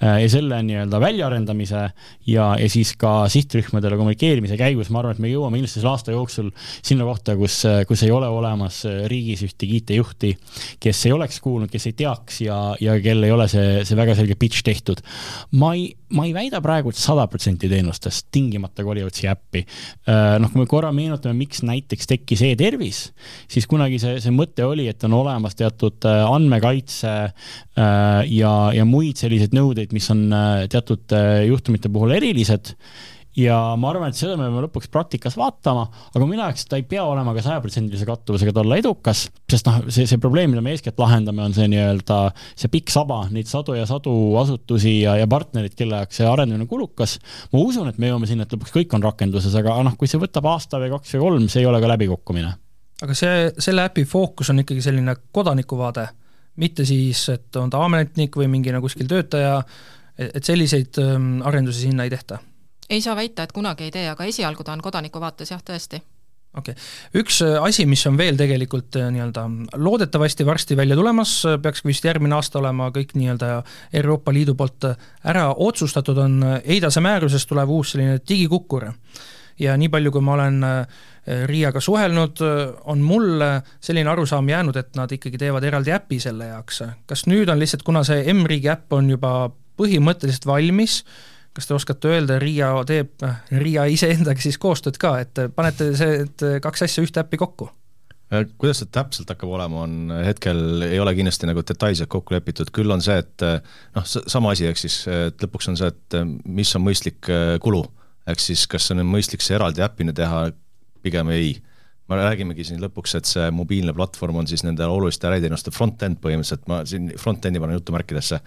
Speaker 3: ja selle nii-öelda väljaarendamisega arendamise ja, ja siis ka sihtrühmadele kommunikeerimise käigus, ma arvan, et me jõuame ilmselt selle aasta jooksul sinna kohta, kus, kus ei ole olemas riigis ühtegi IT-juhti, kes ei oleks kuulnud, kes ei teaks ja, ja kel ei ole see, see väga selge pitch tehtud. ma ei, ma ei väida praegu, et sada protsenti teenustest tingimata kolivad siia äppi. Äh, noh, kui me korra meenutame, miks näiteks tekkis e-tervis, siis kunagi see, see mõte oli, et on olemas teatud äh, andmekaitse äh, ja, ja muid selliseid nõudeid, mis on teatud juhtumite puhul erilised ja ma arvan, et seda me peame lõpuks praktikas vaatama, aga ütleks, et ta ei pea olema ka sajaprotsendilise kattuvusega, et olla edukas, sest noh, see, see probleem, mida me eeskätt lahendame, on see nii-öelda see pikk saba, neid sadu ja sadu asutusi ja, ja partnerid, kelle jaoks see arendamine on kulukas. ma usun, et me jõuame sinna, et lõpuks kõik on rakenduses, aga noh, kui see võtab aasta või kaks või kolm, see ei ole ka läbikukkumine.
Speaker 2: aga see, selle äpi fookus on ikkagi selline kodanikuvaade, mitte siis, et on ta ametnik või mingi nagu kuskil töötaja et selliseid ähm, arendusi sinna ei tehta?
Speaker 4: Ei saa väita, et kunagi ei tee, aga esialgu ta on kodaniku vaates jah, tõesti
Speaker 2: okei okay., üks äh, asi, mis on veel tegelikult äh, nii-öelda loodetavasti varsti välja tulemas, äh, peaks vist järgmine aasta olema kõik nii-öelda Euroopa Liidu poolt ära otsustatud, on EIDASe määrusest tulev uus selline digikukkur. ja nii palju, kui ma olen Riiaga suhelnud, on mulle selline arusaam jäänud, et nad ikkagi teevad eraldi äpi selle jaoks. kas nüüd on lihtsalt, kuna see M-riigi äpp on juba põhimõtteliselt valmis, kas te oskate öelda, Riia teeb, Riia iseendaga siis koostööd ka, et panete see, et kaks asja ühte äppi kokku?
Speaker 5: Äh, kuidas see täpselt hakkab olema, on hetkel, ei ole kindlasti nagu detailselt kokku lepitud, küll on see, et noh, sama asi, ehk siis et lõpuks on see, et mis on mõistlik äh, kulu, ehk siis kas on mõistlik see eraldi äpina teha, pigem ei me räägimegi siin lõpuks, et see mobiilne platvorm on siis nende oluliste äriteenuste front-end põhimõtteliselt, ma siin front-end'i panen jutumärkidesse,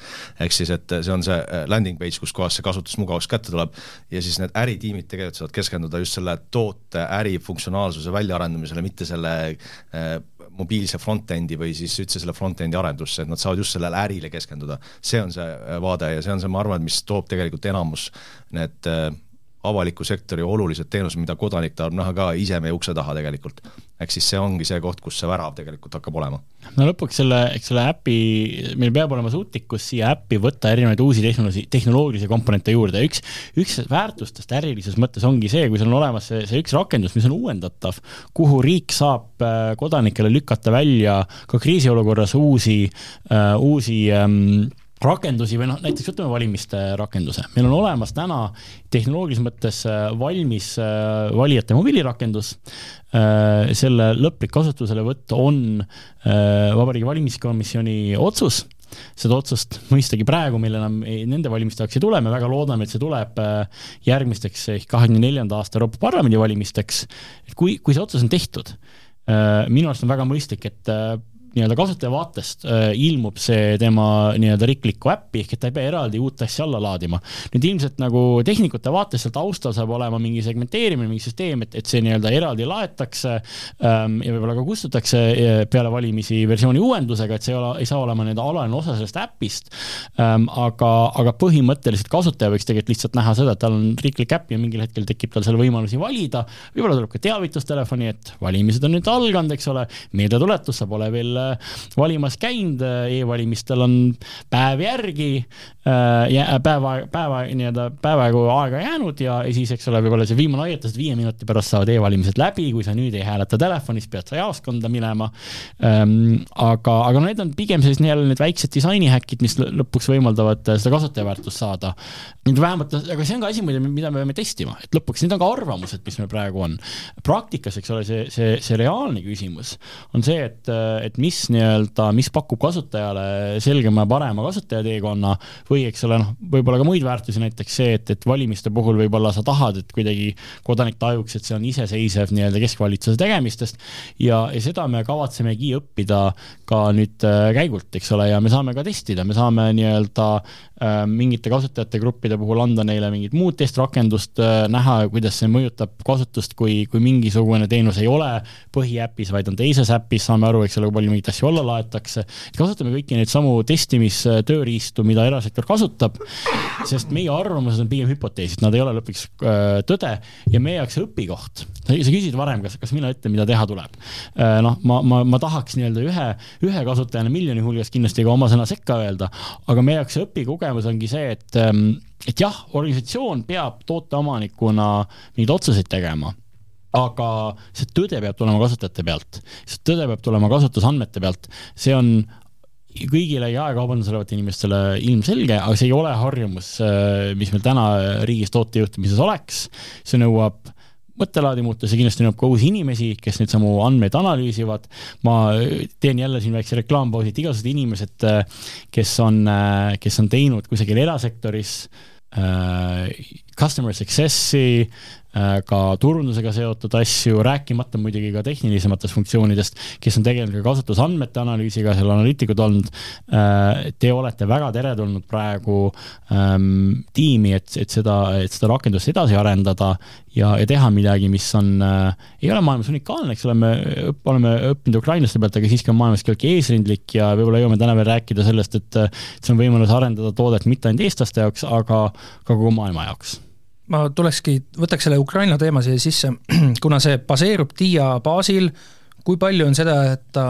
Speaker 5: ehk siis, et see on see äh, landing page, kus kohas see kasutusmugavus kätte tuleb. Ja siis need äritiimid tegelikult saavad keskenduda just selle toote ärifunktsionaalsuse väljaarendamisele, mitte selle äh, mobiilse front-end'i või siis üldse selle front-end'i arendusse, et nad saavad just sellele ärile keskenduda. see on see äh, vaade ja see on see, ma arvan, mis toob tegelikult enamus need äh, avaliku sektori olulised teenused, mida kodanik tahab näha ka ise meie ukse taha tegelikult. ehk siis see ongi see koht, kus see värav tegelikult hakkab olema.
Speaker 3: no lõpuks selle, eks selle äpi, meil peab olema suutlikkus siia äppi võtta erinevaid uusi tehnoloogi, tehnoloogilisi komponente juurde, üks, üks väärtustest ärilises mõttes ongi see, kui sul on olemas see, see üks rakendus, mis on uuendatav, kuhu riik saab äh, kodanikele lükata välja ka kriisiolukorras uusi uh,, uusi um, rakendusi või noh, näiteks võtame valimiste rakenduse, meil on olemas täna tehnoloogilises mõttes äh, valmis äh, valijate mobiilirakendus. Äh, selle lõplik kasutuselevõtt on Vabariigi Valimiskomisjoni otsus seda otsust mõistagi praegu meil enam ei, nende valimiste jaoks ei tule, me väga loodame, et see tuleb järgmisteks ehk kahekümne neljanda aasta Euroopa Parlamendi valimisteks. et kui, kui see otsus on tehtud, minu arust on väga mõistlik, et nii-öelda kasutaja vaatest äh, ilmub see tema nii-öelda riiklikku äppi, ehk et ta ei pea eraldi uut asja alla laadima. nüüd ilmselt nagu tehnikute vaates seal taustal saab olema mingi segmenteerimine, mingi süsteem, et, et see nii-öelda eraldi laetakse ähm, ja võib-olla ka kustutatakse äh, peale valimisi versiooni uuendusega, et see ei ole, ei saa olema nii-öelda alaline osa sellest äpist ähm,. aga, aga põhimõtteliselt kasutaja võiks tegelikult lihtsalt näha seda, et tal on riiklik äpp ja mingil hetkel tekib tal seal võimalusi valida. võib-olla tuleb ka teavitustelefoni, et valimised on nüüd alganud, eks ole, meeldetuletus, sa pole veel valimas käinud e, e-valimistel on päev järgi äh,, päeva, päeva nii-öelda päevajagu aega jäänud ja, siis, eks ole, võib-olla see viimane hoiatus, et viie minuti pärast saavad e-valimised läbi, kui sa nüüd ei hääleta telefonis, pead sa jaoskonda minema ähm,. aga, aga need on pigem sellised nii-öelda need väiksed disainihäkid, mis lõpuks võimaldavad seda kasutajaväärtust saada. nüüd vähemalt, aga see on ka asi, mida me peame testima, et lõpuks need on ka arvamused, mis meil praegu on. praktikas, eks ole, see, see, see reaalne küsimus on see, et, et mis nii-öelda, mis pakub kasutajale selgema ja parema kasutajateekonna või eks ole, noh, võib-olla ka muid väärtusi, näiteks see, et, et valimiste puhul võib-olla sa tahad, et kuidagi kodanik tajuks, et see on iseseisev nii-öelda keskvalitsuse tegemistest ja, ja seda me kavatsemegi õppida ka nüüd äh, käigult, eks ole, ja me saame ka testida, me saame nii-öelda äh, mingite kasutajate gruppide puhul anda neile mingit muud testrakendust, näha, kuidas see mõjutab kasutust, kui, kui mingisugune teenus ei ole põhiäpis, vaid on teises äpis, saame aru, eks ole, kui palju mingeid asju alla laetakse. kasutame kõiki neid samu testimistööriistu, mida erasektor kasutab, sest meie arvamused on pigem hüpoteesid, nad ei ole lõpuks tõde ja meie jaoks õpikoht, sa küsisid varem, kas, kas mina ütlen, mida teha tuleb. noh, ma, ma, ma tahaks nii-öelda ühe, ühe kasutajana miljoni hulgas kindlasti ka oma sõna sekka öelda, aga meie jaoks see õpikogemus ongi see, et, ähm, et jah, organisatsioon peab tooteomanikuna mingeid otsuseid tegema aga see tõde peab tulema kasutajate pealt, see tõde peab tulema kasutusandmete pealt, see on kõigile jaekaubanduses olevatele inimestele ilmselge, aga see ei ole harjumus, äh, mis meil täna riigis tootejuhtimises oleks. see nõuab mõttelaadi muuta, see kindlasti nõuab ka uusi inimesi, kes neid samu andmeid analüüsivad. ma teen jälle siin väikse reklaampausi, et igasugused inimesed, kes on, kes on teinud kusagil erasektoris äh, customer success'i Äh, ka turundusega seotud asju, rääkimata muidugi ka tehnilisematest funktsioonidest, kes on tegelenud ka kasutusandmete analüüsiga, seal analüütikud olnud. Äh, te olete väga teretulnud praegu ähm, tiimi, et, et seda, et seda rakendust edasi arendada ja, ja teha midagi, mis on äh,, ei ole maailmas unikaalne, eks ole, me oleme õppinud ukrainlaste pealt, aga siiski on maailmas küllaltki eesrindlik ja võib-olla jõuame täna veel rääkida sellest, et see on võimalus arendada toodet mitte ainult eestlaste jaoks, aga ka kogu maailma jaoks
Speaker 2: ma tulekski, võtaks selle Ukraina teema siia sisse, kuna see baseerub TIA baasil, kui palju on seda, et ta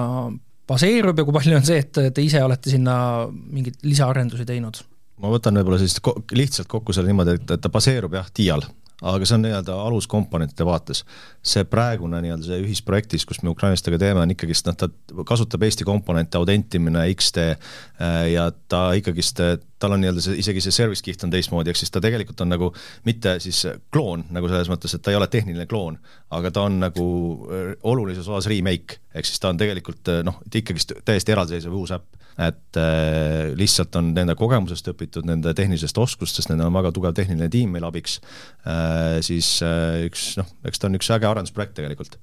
Speaker 2: baseerub ja kui palju on see, et te ise olete sinna mingeid lisaarendusi teinud?
Speaker 5: ma võtan võib-olla siis ko lihtsalt kokku selle niimoodi, et, et ta baseerub jah, TIA-l, aga see on nii-öelda aluskomponentide vaates. see praegune nii-öelda see ühisprojektis, kus me ukrainlastega teeme, on ikkagist noh, ta kasutab Eesti komponente, autentimine, X-tee äh, ja ta ikkagist, tal on nii-öelda see, isegi see service kiht on teistmoodi, ehk siis ta tegelikult on nagu mitte siis kloon nagu selles mõttes, et ta ei ole tehniline kloon, aga ta on nagu äh, olulises osas remake, ehk siis ta on tegelikult äh, noh, ikkagist täiesti eraldiseisev uus äpp et äh, lihtsalt on nende kogemusest õpitud, nende tehnilisest oskustest, neil on väga tugev tehniline tiim meil abiks äh,, siis äh, üks noh, eks ta on üks äge arendusprojekt tegelikult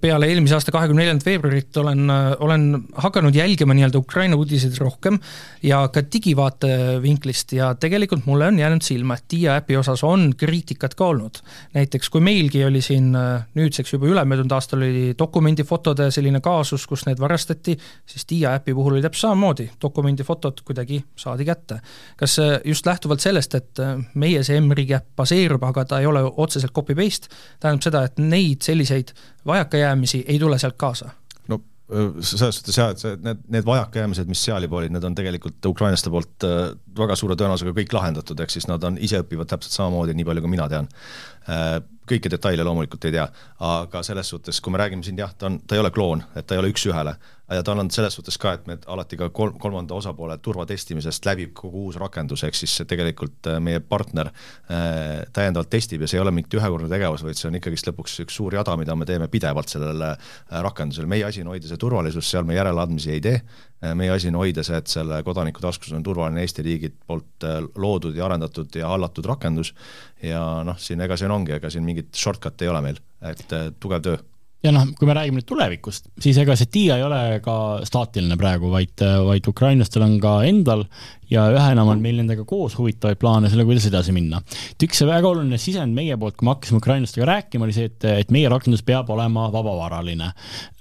Speaker 2: peale eelmise aasta kahekümne neljandat veebruarit olen, äh, olen hakanud jälgima nii-öelda Ukraina uudiseid rohkem ja ka digivaate vinklist ja tegelikult mulle on jäänud silma, et Dia äpi osas on kriitikat ka olnud. näiteks kui meilgi oli siin äh, nüüdseks juba ülemöödunud aastal oli dokumendifotode selline kaasus, kus need varastati, siis Dia äpi puhul oli täpselt samamoodi, dokumendifotod kuidagi saadi kätte. kas just lähtuvalt sellest, et meie see M-riigi äpp baseerub, aga ta ei ole otseselt copy-paste, tähendab seda, et neid selliseid vajakajäämisi ei tule sealt kaasa?
Speaker 5: no selles suhtes jah, et see, need, need vajakajäämised, mis seal juba olid, need on tegelikult ukrainlaste poolt väga suure tõenäosusega kõik lahendatud, ehk siis nad on, ise õpivad täpselt samamoodi, nii palju kui mina tean kõiki detaile loomulikult ei tea, aga selles suhtes, kui me räägime siin jah, ta on, ta ei ole kloon, et ta ei ole üks-ühele, ja tal on selles suhtes ka, et me alati ka kolm, kolmanda osapoole turvatestimisest läbib kogu uus rakendus, ehk siis tegelikult äh, meie partner äh, täiendavalt testib ja see ei ole mingi ühekordne tegevus, vaid see on ikkagist lõpuks üks suur jada, mida me teeme pidevalt sellele äh, rakendusele, meie asi on hoida see turvalisus, seal me järeleandmisi ei tee, meie asi on hoida see, et selle kodaniku taskus on turvaline Eesti riigi poolt loodud ja arendatud ja hallatud rakendus. Ja noh, siin ega siin ongi, ega siin mingit shortcut'i ei ole meil, et tugev töö
Speaker 3: ja noh, kui me räägime nüüd tulevikust, siis ega see TIA ei ole ka staatiline praegu, vaid, vaid ukrainlastel on ka endal ja üha enam on meil nendega koos huvitavaid plaane selle, kuidas edasi minna. et üks väga oluline sisend meie poolt, kui me hakkasime ukrainlastega rääkima, oli see, et, et meie rakendus peab olema vabavaraline.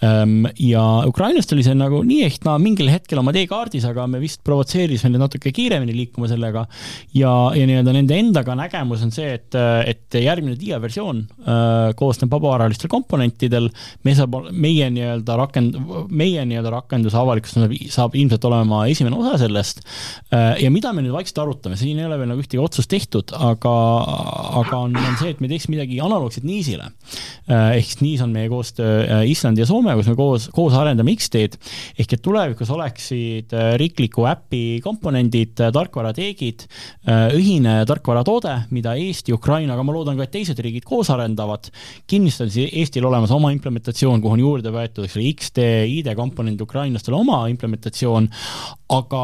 Speaker 3: Ehm, ja ukrainlastel oli see nagu nii ehk naa mingil hetkel oma teekaardis, aga me vist provotseerisime neid natuke kiiremini liikuma sellega. ja, ja nii-öelda nende endaga nägemus on see, et, et järgmine TIA versioon äh, koosneb vabavaralistel komponentidel, me saab, meie nii-öelda rakend-, meie nii-öelda rakenduse avalikustamine saab ilmselt olema esimene osa sellest Äh, ja mida me nüüd vaikselt arutame, siin ei ole veel nagu ühtegi otsust tehtud, aga, aga on, on see, et me teeks midagi analoogset Niisile. Äh, ehk siis Niis on meie koostöö äh, Islandi ja Soome, kus me koos, koos arendame X-teed. ehk et tulevikus oleksid riikliku äpi komponendid, tarkvarateegid, ühine tarkvaratoode, mida Eesti, Ukraina, aga ma loodan ka, et teised riigid koos arendavad. kindlasti on siis Eestil olemas oma implementatsioon, kuhu on juurde võetud, eks ole, X-tee, ID-komponent ukrainlastele oma implementatsioon, aga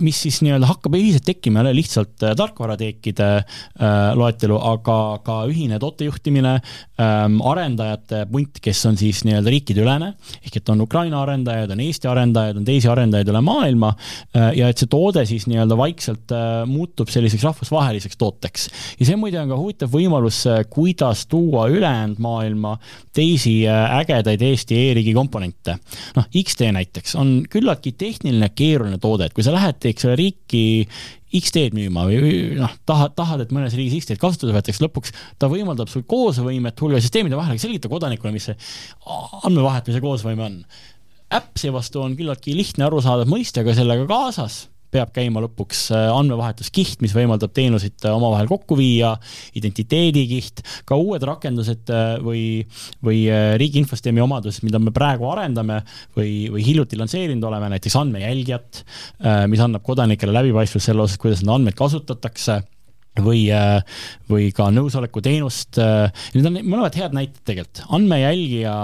Speaker 3: mis siis nii nii-öelda hakkab ühiselt tekkima, ei ole lihtsalt äh, tarkvarateekide äh, loetelu, aga ka ühine tootejuhtimine ähm,, arendajate punt, kes on siis nii-öelda riikideülene, ehk et on Ukraina arendajad, on Eesti arendajad, on teisi arendajaid üle maailma äh, ja et see toode siis nii-öelda vaikselt äh, muutub selliseks rahvusvaheliseks tooteks. ja see muide on ka huvitav võimalus, äh, kuidas tuua ülejäänud maailma teisi äh, ägedaid Eesti e-riigi komponente. noh, X-tee näiteks on küllaltki tehniline keeruline toode, et kui sa lähed, eks ole, riiki X-teed müüma või noh, tahad, tahad, et mõnes riigis X-teed kasutada võetakse, lõpuks ta võimaldab sul koosvõimet hulga süsteemide vahel, aga selgita kodanikule, mis see andmevahetuse koosvõime on. äpp seevastu on küllaltki lihtne arusaadav mõiste, aga sellega kaasas peab käima lõpuks äh, andmevahetuskiht, mis võimaldab teenuseid äh, omavahel kokku viia, identiteedikiht, ka uued rakendused äh, või, või riigi infosüsteemi omadused, mida me praegu arendame või, või hiljuti lansseerinud oleme, näiteks andmejälgijat, mis annab kodanikele läbipaistvust selle osas, kuidas neid andmeid kasutatakse või, või ka nõusolekuteenust. Need on mõlemad head näited tegelikult. andmejälgija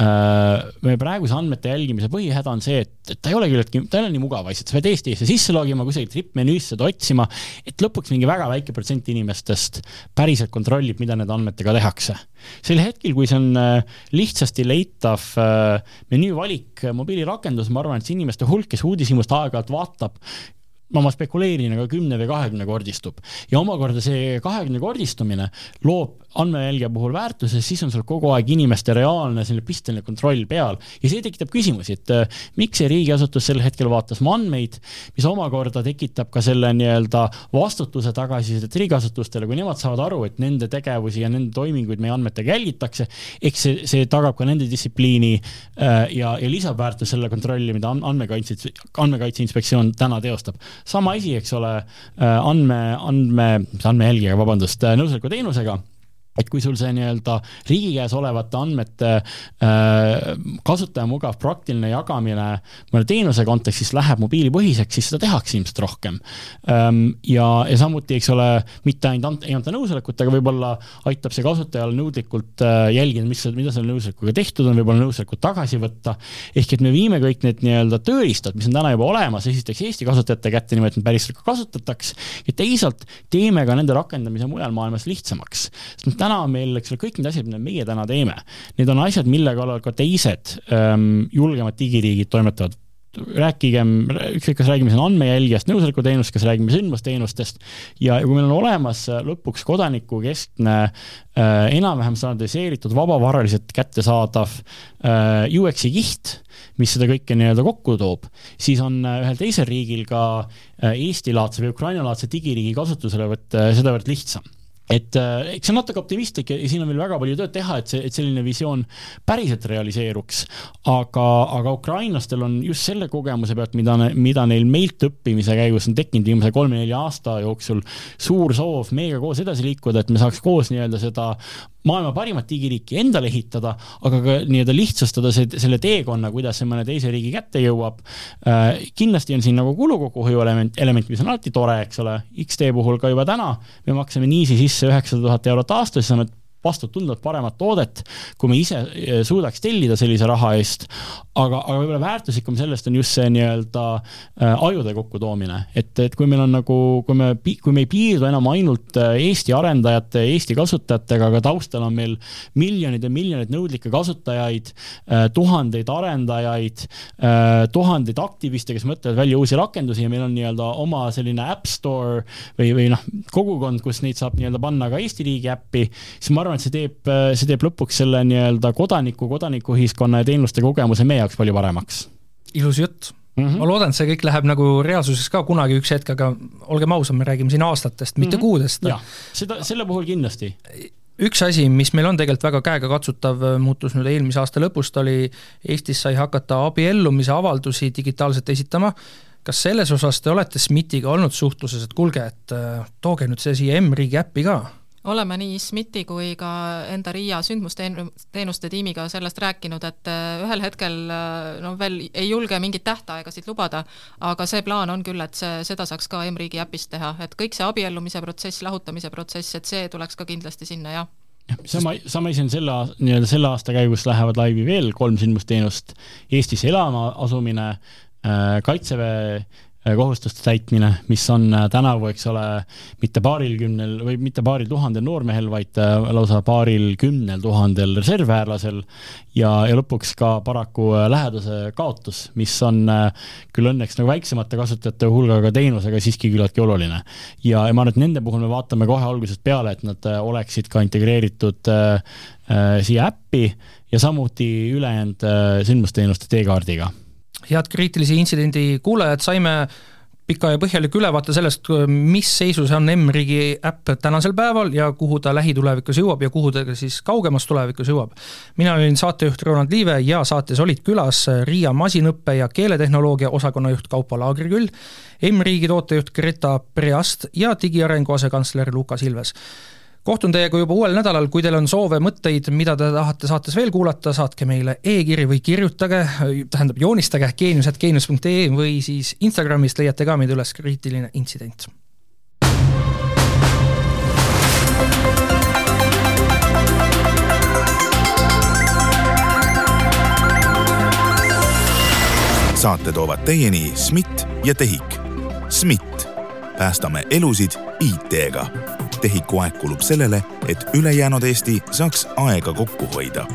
Speaker 3: Äh, meie praeguse andmete jälgimise põhihäda on see, et, et ta ei ole küllaltki, ta ei ole nii mugav asi, et sa pead Eestisse sisse logima, kusagilt rippmenüüst seda otsima, et lõpuks mingi väga väike protsent inimestest päriselt kontrollib, mida nende andmetega tehakse. sel hetkel, kui see on äh, lihtsasti leitav äh, menüüvalik mobiilirakendus, ma arvan, et see inimeste hulk, kes uudishimust aeg-ajalt vaatab, no ma spekuleerin, aga kümne või kahekümne kordistub. Ja omakorda see kahekümne kordistumine loob andmejälgija puhul väärtuse, siis on sul kogu aeg inimeste reaalne selline pisteline kontroll peal. Ja see tekitab küsimusi, et äh, miks see riigiasutus sel hetkel vaatas mu andmeid, mis omakorda tekitab ka selle nii-öelda vastutuse tagasisidet riigiasutustele, kui nemad saavad aru, et nende tegevusi ja nende toiminguid meie andmetega jälgitakse, eks see, see tagab ka nende distsipliini äh, ja, ja lisab väärtust selle kontrolli, mida andmekaitse, andmekaitse inspektsioon täna teostab. Sama asi, eks ole, äh, andme, andme, mis andmejälgijaga, vabandust, nõusoleku teenusega et kui sul see nii-öelda riigi käes olevate andmete äh, kasutajamugav praktiline jagamine mõne teenuse kontekstis läheb mobiilipõhiseks, siis seda tehakse ilmselt rohkem ähm,. ja, ja samuti, eks ole, mitte ainult ei anta nõusolekut, aga võib-olla aitab see kasutajal nõudlikult äh, jälgida, mis, mida selle nõusolekuga tehtud on, võib-olla nõusolekut tagasi võtta. ehk et me viime kõik need nii-öelda tööriistad, mis on täna juba olemas, esiteks Eesti kasutajate kätte niimoodi, et neid päriselt ka kasutataks ja teisalt teeme ka nende rakendamise mujal maailmas lihtsamaks. sest täna meil, eks ole, kõik need asjad, mida meie täna teeme, need on asjad, mille kallal ka teised ähm, julgemad digiriigid toimetavad. Rääkigem, ükskõik, kas räägime siin andmejälgijast, nõusolekuteenust, kas räägime sündmusteenustest ja kui meil on olemas lõpuks kodanikukeskne äh, enam-vähem standardiseeritud, vabavaraliselt kättesaadav äh, UX-i kiht, mis seda kõike nii-öelda kokku toob, siis on äh, ühel teisel riigil ka äh, Eesti-laadse või Ukraina-laadse digiriigi kasutuselevõtt äh, sedavõrd lihtsam et äh, eks see on natuke optimistlik ja siin on veel väga palju tööd teha, et see, et selline visioon päriselt realiseeruks. aga, aga ukrainlastel on just selle kogemuse pealt, mida, mida neil meilt õppimise käigus on tekkinud viimase kolme-nelja aasta jooksul, suur soov meiega koos edasi liikuda, et me saaks koos nii-öelda seda maailma parimat digiriiki endale ehitada, aga ka nii-öelda lihtsustada see, selle teekonna, kuidas see mõne teise riigi kätte jõuab äh,. kindlasti on siin nagu kulu kokkuhoiu element, element, mis on alati tore, eks ole, X-tee puhul ka juba täna me maksame niiviisi sisse üheksasada tuhat eurot aastas, saame vastutunduvalt paremat toodet, kui me ise eh, suudaks tellida sellise raha eest. aga, aga võib-olla väärtuslikum sellest on just see nii-öelda äh, ajude kokkutoomine, et, et kui meil on nagu, kui me, kui me ei piirdu enam ainult äh, Eesti arendajate, Eesti kasutajatega, aga taustal on meil miljonid ja miljonid nõudlikke kasutajaid äh,, tuhandeid arendajaid äh,, tuhandeid aktiviste, kes mõtlevad välja uusi rakendusi ja meil on nii-öelda oma selline App Store või, või noh, kogukond, kus neid saab nii-öelda panna ka Eesti riigi äppi, siis ma arvan, arvan, et see teeb, see teeb lõpuks selle nii-öelda kodaniku, kodanikuühiskonna ja teenuste kogemuse meie jaoks palju paremaks.
Speaker 2: ilus jutt Mm -hmm. ma loodan, et see kõik läheb nagu reaalsuses ka kunagi üks hetk, aga olgem ausad, me räägime siin aastatest, mitte mm -hmm. kuudest.
Speaker 3: jah, seda, selle puhul kindlasti.
Speaker 2: üks asi, mis meil on tegelikult väga käegakatsutav, muutus nüüd eelmise aasta lõpust, oli Eestis sai hakata abiellumise avaldusi digitaalselt esitama. kas selles osas te olete SMIT-iga olnud suhtluses, et kuulge, et äh, tooge nüüd see siia M-riigi äppi ka?
Speaker 4: Oleme nii SMIT-i kui ka enda RIA sündmusteenuste tiimiga sellest rääkinud, et äh, ühel hetkel äh, no veel ei julge mingeid tähtaegasid lubada, aga see plaan on küll, et see, seda saaks ka M-riigi äpist teha, et kõik see abiellumise protsess, lahutamise protsess, et see tuleks ka kindlasti sinna, jah.
Speaker 3: Sama, sama on selle, nii-öelda selle aasta käigus lähevad laivi veel kolm sündmusteenust, Eestisse elama asumine, äh, kaitseväe kohustuste täitmine, mis on äh, tänavu, eks ole, mitte paaril kümnel või mitte paaril tuhandel noormehel, vaid äh, lausa paaril kümnel tuhandel reservväelasel ja, ja lõpuks ka paraku lähedase kaotus, mis on küll õnneks nagu väiksemate kasutajate hulgaga teenus, aga siiski küllaltki oluline. ja, ja ma arvan, et nende puhul me vaatame kohe algusest peale, et nad oleksid ka integreeritud äh, siia äppi ja samuti ülejäänud äh, sündmusteenuste teekaardiga
Speaker 2: head kriitilise intsidendi kuulajad, saime pika ja põhjaliku ülevaate sellest, mis seisus on M-riigi äpp tänasel päeval ja kuhu ta lähitulevikus jõuab ja kuhu ta ka siis kaugemas tulevikus jõuab. mina olin saatejuht Ronald Liive ja saates olid külas Riia masinõppe ja keeletehnoloogia osakonna juht Kaupo Laagriküll, M-riigi tootejuht Greta Preast ja digiarengu asekantsler Lukas Ilves kohtun teiega juba uuel nädalal, kui teil on soove, mõtteid, mida te tahate saates veel kuulata, saatke meile e-kiri või kirjutage, tähendab joonistage geenius.geenius.ee või siis Instagramist leiate ka meid üles kriitiline intsident.
Speaker 1: saate toovad teieni SMIT ja TEHIK. SMIT, päästame elusid IT-ga tehiku aeg kulub sellele, et ülejäänud Eesti saaks aega kokku hoida